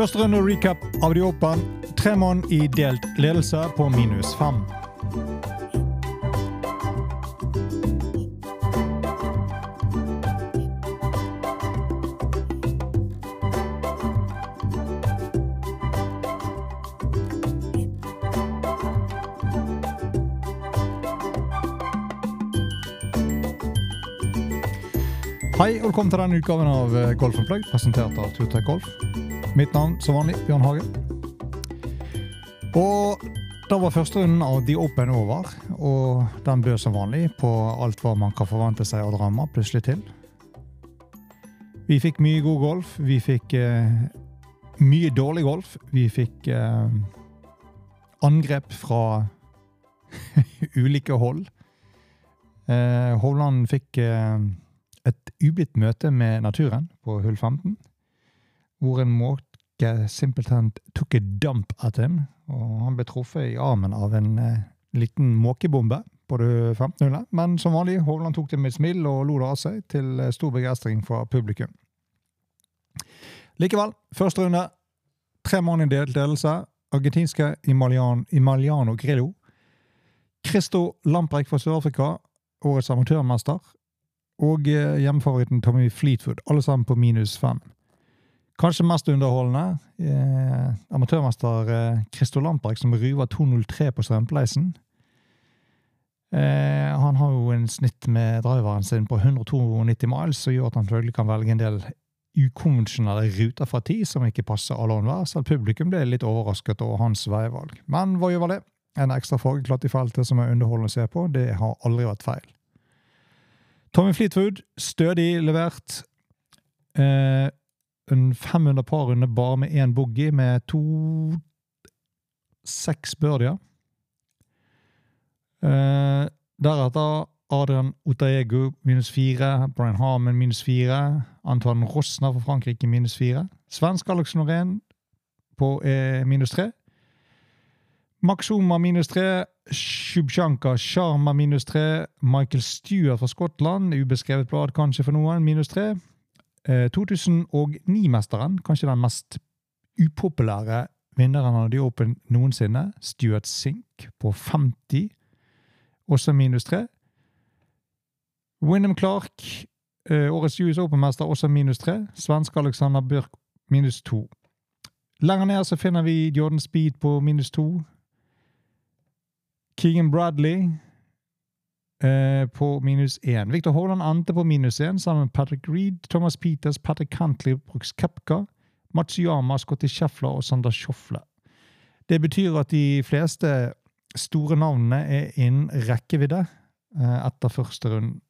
Første runde recap av The Open. Tre mann i delt ledelse på minus fem. Hei, og velkommen til denne utgaven av eh, Golf Plug, presentert av Turtech Golf. Mitt navn som vanlig, Bjørn Hage. Og da var første runden av The Open over, og den bød som vanlig på alt hva man kan forvente seg av drama plutselig til. Vi fikk mye god golf. Vi fikk eh, mye dårlig golf. Vi fikk eh, angrep fra ulike hold. Eh, Hovland fikk eh, ublidt møte med naturen på hull 15, hvor en måke simpelthen tok et damp at ham, og han ble truffet i armen av en eh, liten måkebombe på det 15 hullet. Men som vanlig, Hovland tok det med et smil og lo det av seg, til eh, stor begeistring fra publikum. Likevel, første runde. Tre mann i delt ledelse. Argentinske Imalian, Imaliano Grillo. Christo Lamprecht fra Sør-Afrika, årets amatørmester og eh, hjemmefavoritten Tommy Fleetwood, alle sammen på minus fem. Kanskje mest underholdende, eh, amatørmester eh, Christo som ruver 2.03 på strømpleisen. Eh, han har jo en snitt med driveren sin på 192 miles, som gjør at han selvfølgelig kan velge en del ukonvensjonelle ruter fra tid som ikke passer alle og selv publikum ble litt overrasket over hans veivalg. Men hva gjør det? En ekstra fargeklatt i feltet som er underholdende å se på, det har aldri vært feil. Tommy Fleetwood, stødig levert. Eh, en 500 par-runde bare med én boogie, med to seks birdier. Eh, deretter Adrian Otaego minus fire, Brian Harman minus fire, Antoine Rosner fra Frankrike minus fire. Svensk Alex Norén på eh, minus tre. Max Oma minus tre, Shubshanka Sharma minus tre, Michael Stewart fra Skottland, ubeskrevet blad kanskje for noen, minus tre. Eh, 2009-mesteren, kanskje den mest upopulære vinneren av The Open noensinne, Stuart Sink på 50, også minus tre. Wyndham Clark, eh, årets US Open-mester, også minus tre. Svenske Alexander Bjørk minus to. Lenger ned så finner vi Jordan Speed på minus to. Keegan Bradley eh, på minus én. Victor Haaland ante på minus én sammen med Patrick Reed, Thomas Peters, Patrick Cantley, Brooks Kepka, Matsuyama, Scotty Scheffler og Sander Schofle. Det betyr at de fleste store navnene er innen rekkevidde eh, etter første runde.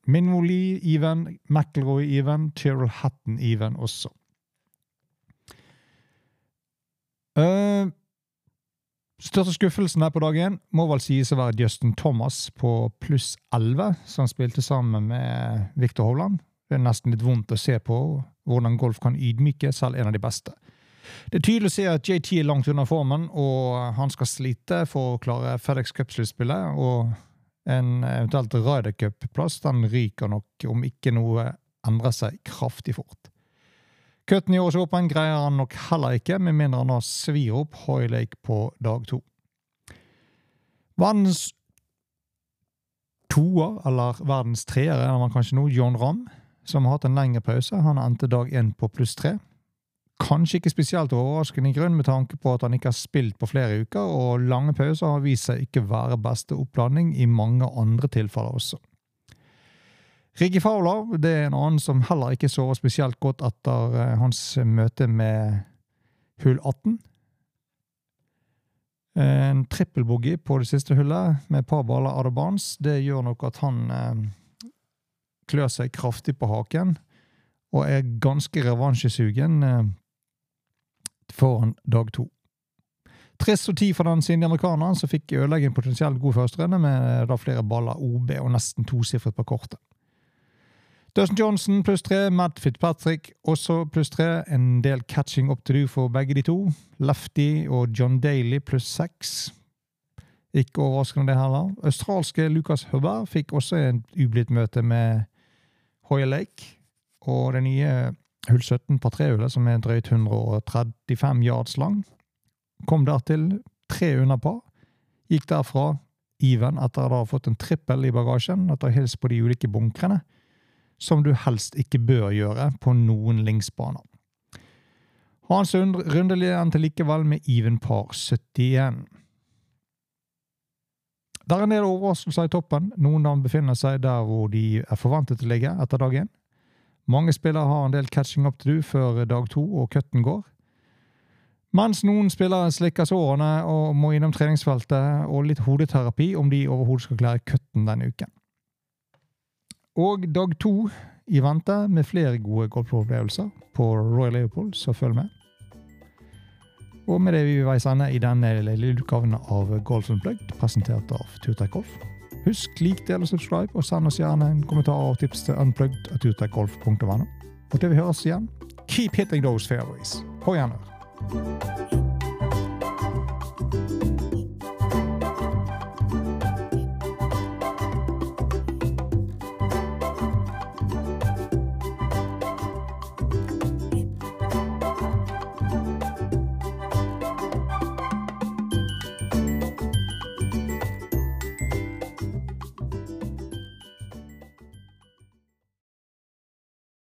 Lee, even, McElroy even, Tyrrell Hatton even også. Uh, Største skuffelsen her på dag én må vel sies å være Justin Thomas på pluss 11, som spilte sammen med Victor Hovland. Det er nesten litt vondt å se på hvordan golf kan ydmyke selv en av de beste. Det er tydelig å se at JT er langt unna formen, og han skal slite for å klare FedEx Cup-sluttspillet. Og en eventuelt Ryder Cup-plass den ryker nok om ikke noe endrer seg kraftig fort. Cutten i årets åpen greier han nok heller ikke, med mindre han har svir opp Hoylake på dag to. Verdens toer, eller verdens treer, er man kanskje nå, John Ramm, som har hatt en lengre pause. Han endte dag én på pluss tre. Kanskje ikke spesielt overraskende i grunn med tanke på at han ikke har spilt på flere uker, og lange pauser har vist seg ikke være beste oppladning i mange andre tilfeller også. Ricky Fowler det er en annen som heller ikke sover spesielt godt etter eh, hans møte med hull 18. En trippelboogie på det siste hullet med et par baller out of bounds. Det gjør nok at han eh, klør seg kraftig på haken og er ganske revansjesugen eh, foran dag to. Trist og tid for den siden amerikaneren som fikk ødelegge en potensielt god førsterunde med da flere baller OB og nesten tosifret på kortet. Dustin Johnson pluss tre. Matt Fitzpatrick også pluss tre. En del catching up to do for begge de to. Lefty og John Daly pluss seks. Ikke overraskende, det heller. Australske Lucas Hubber fikk også en ublidt møte med Hoya Lake. Og det nye hull 17 par 3-hullet, som er drøyt 135 yards lang, kom dertil tre under par. Gikk derfra even etter å ha fått en trippel i bagasjen, etter å ha hilst på de ulike bunkrene som du helst ikke bør gjøre på noen linksbaner. Hans runde endte likevel med even par 71. Det er en del overraskelser i toppen. Noen av dem befinner seg der hvor de er forventet å ligge etter dag én. Mange spillere har en del catching up to do før dag to og cutten går. Mens noen spillere slikker sårene og må innom treningsfeltet og litt hodeterapi om de overhodet skal klare cutten denne uken. Og dag to i vente med flere gode golfopplevelser på Royal Leopold, så følg med. Og med det vi veis ende i denne lille utgaven av Golf Unplugged, presentert av Turtek Golf. Husk, lik, del og subscribe, og send oss gjerne en kommentar og tips til unplugged.turtekgolf.no. Og til vi høres igjen, keep hitting those fairways. På gjenhør.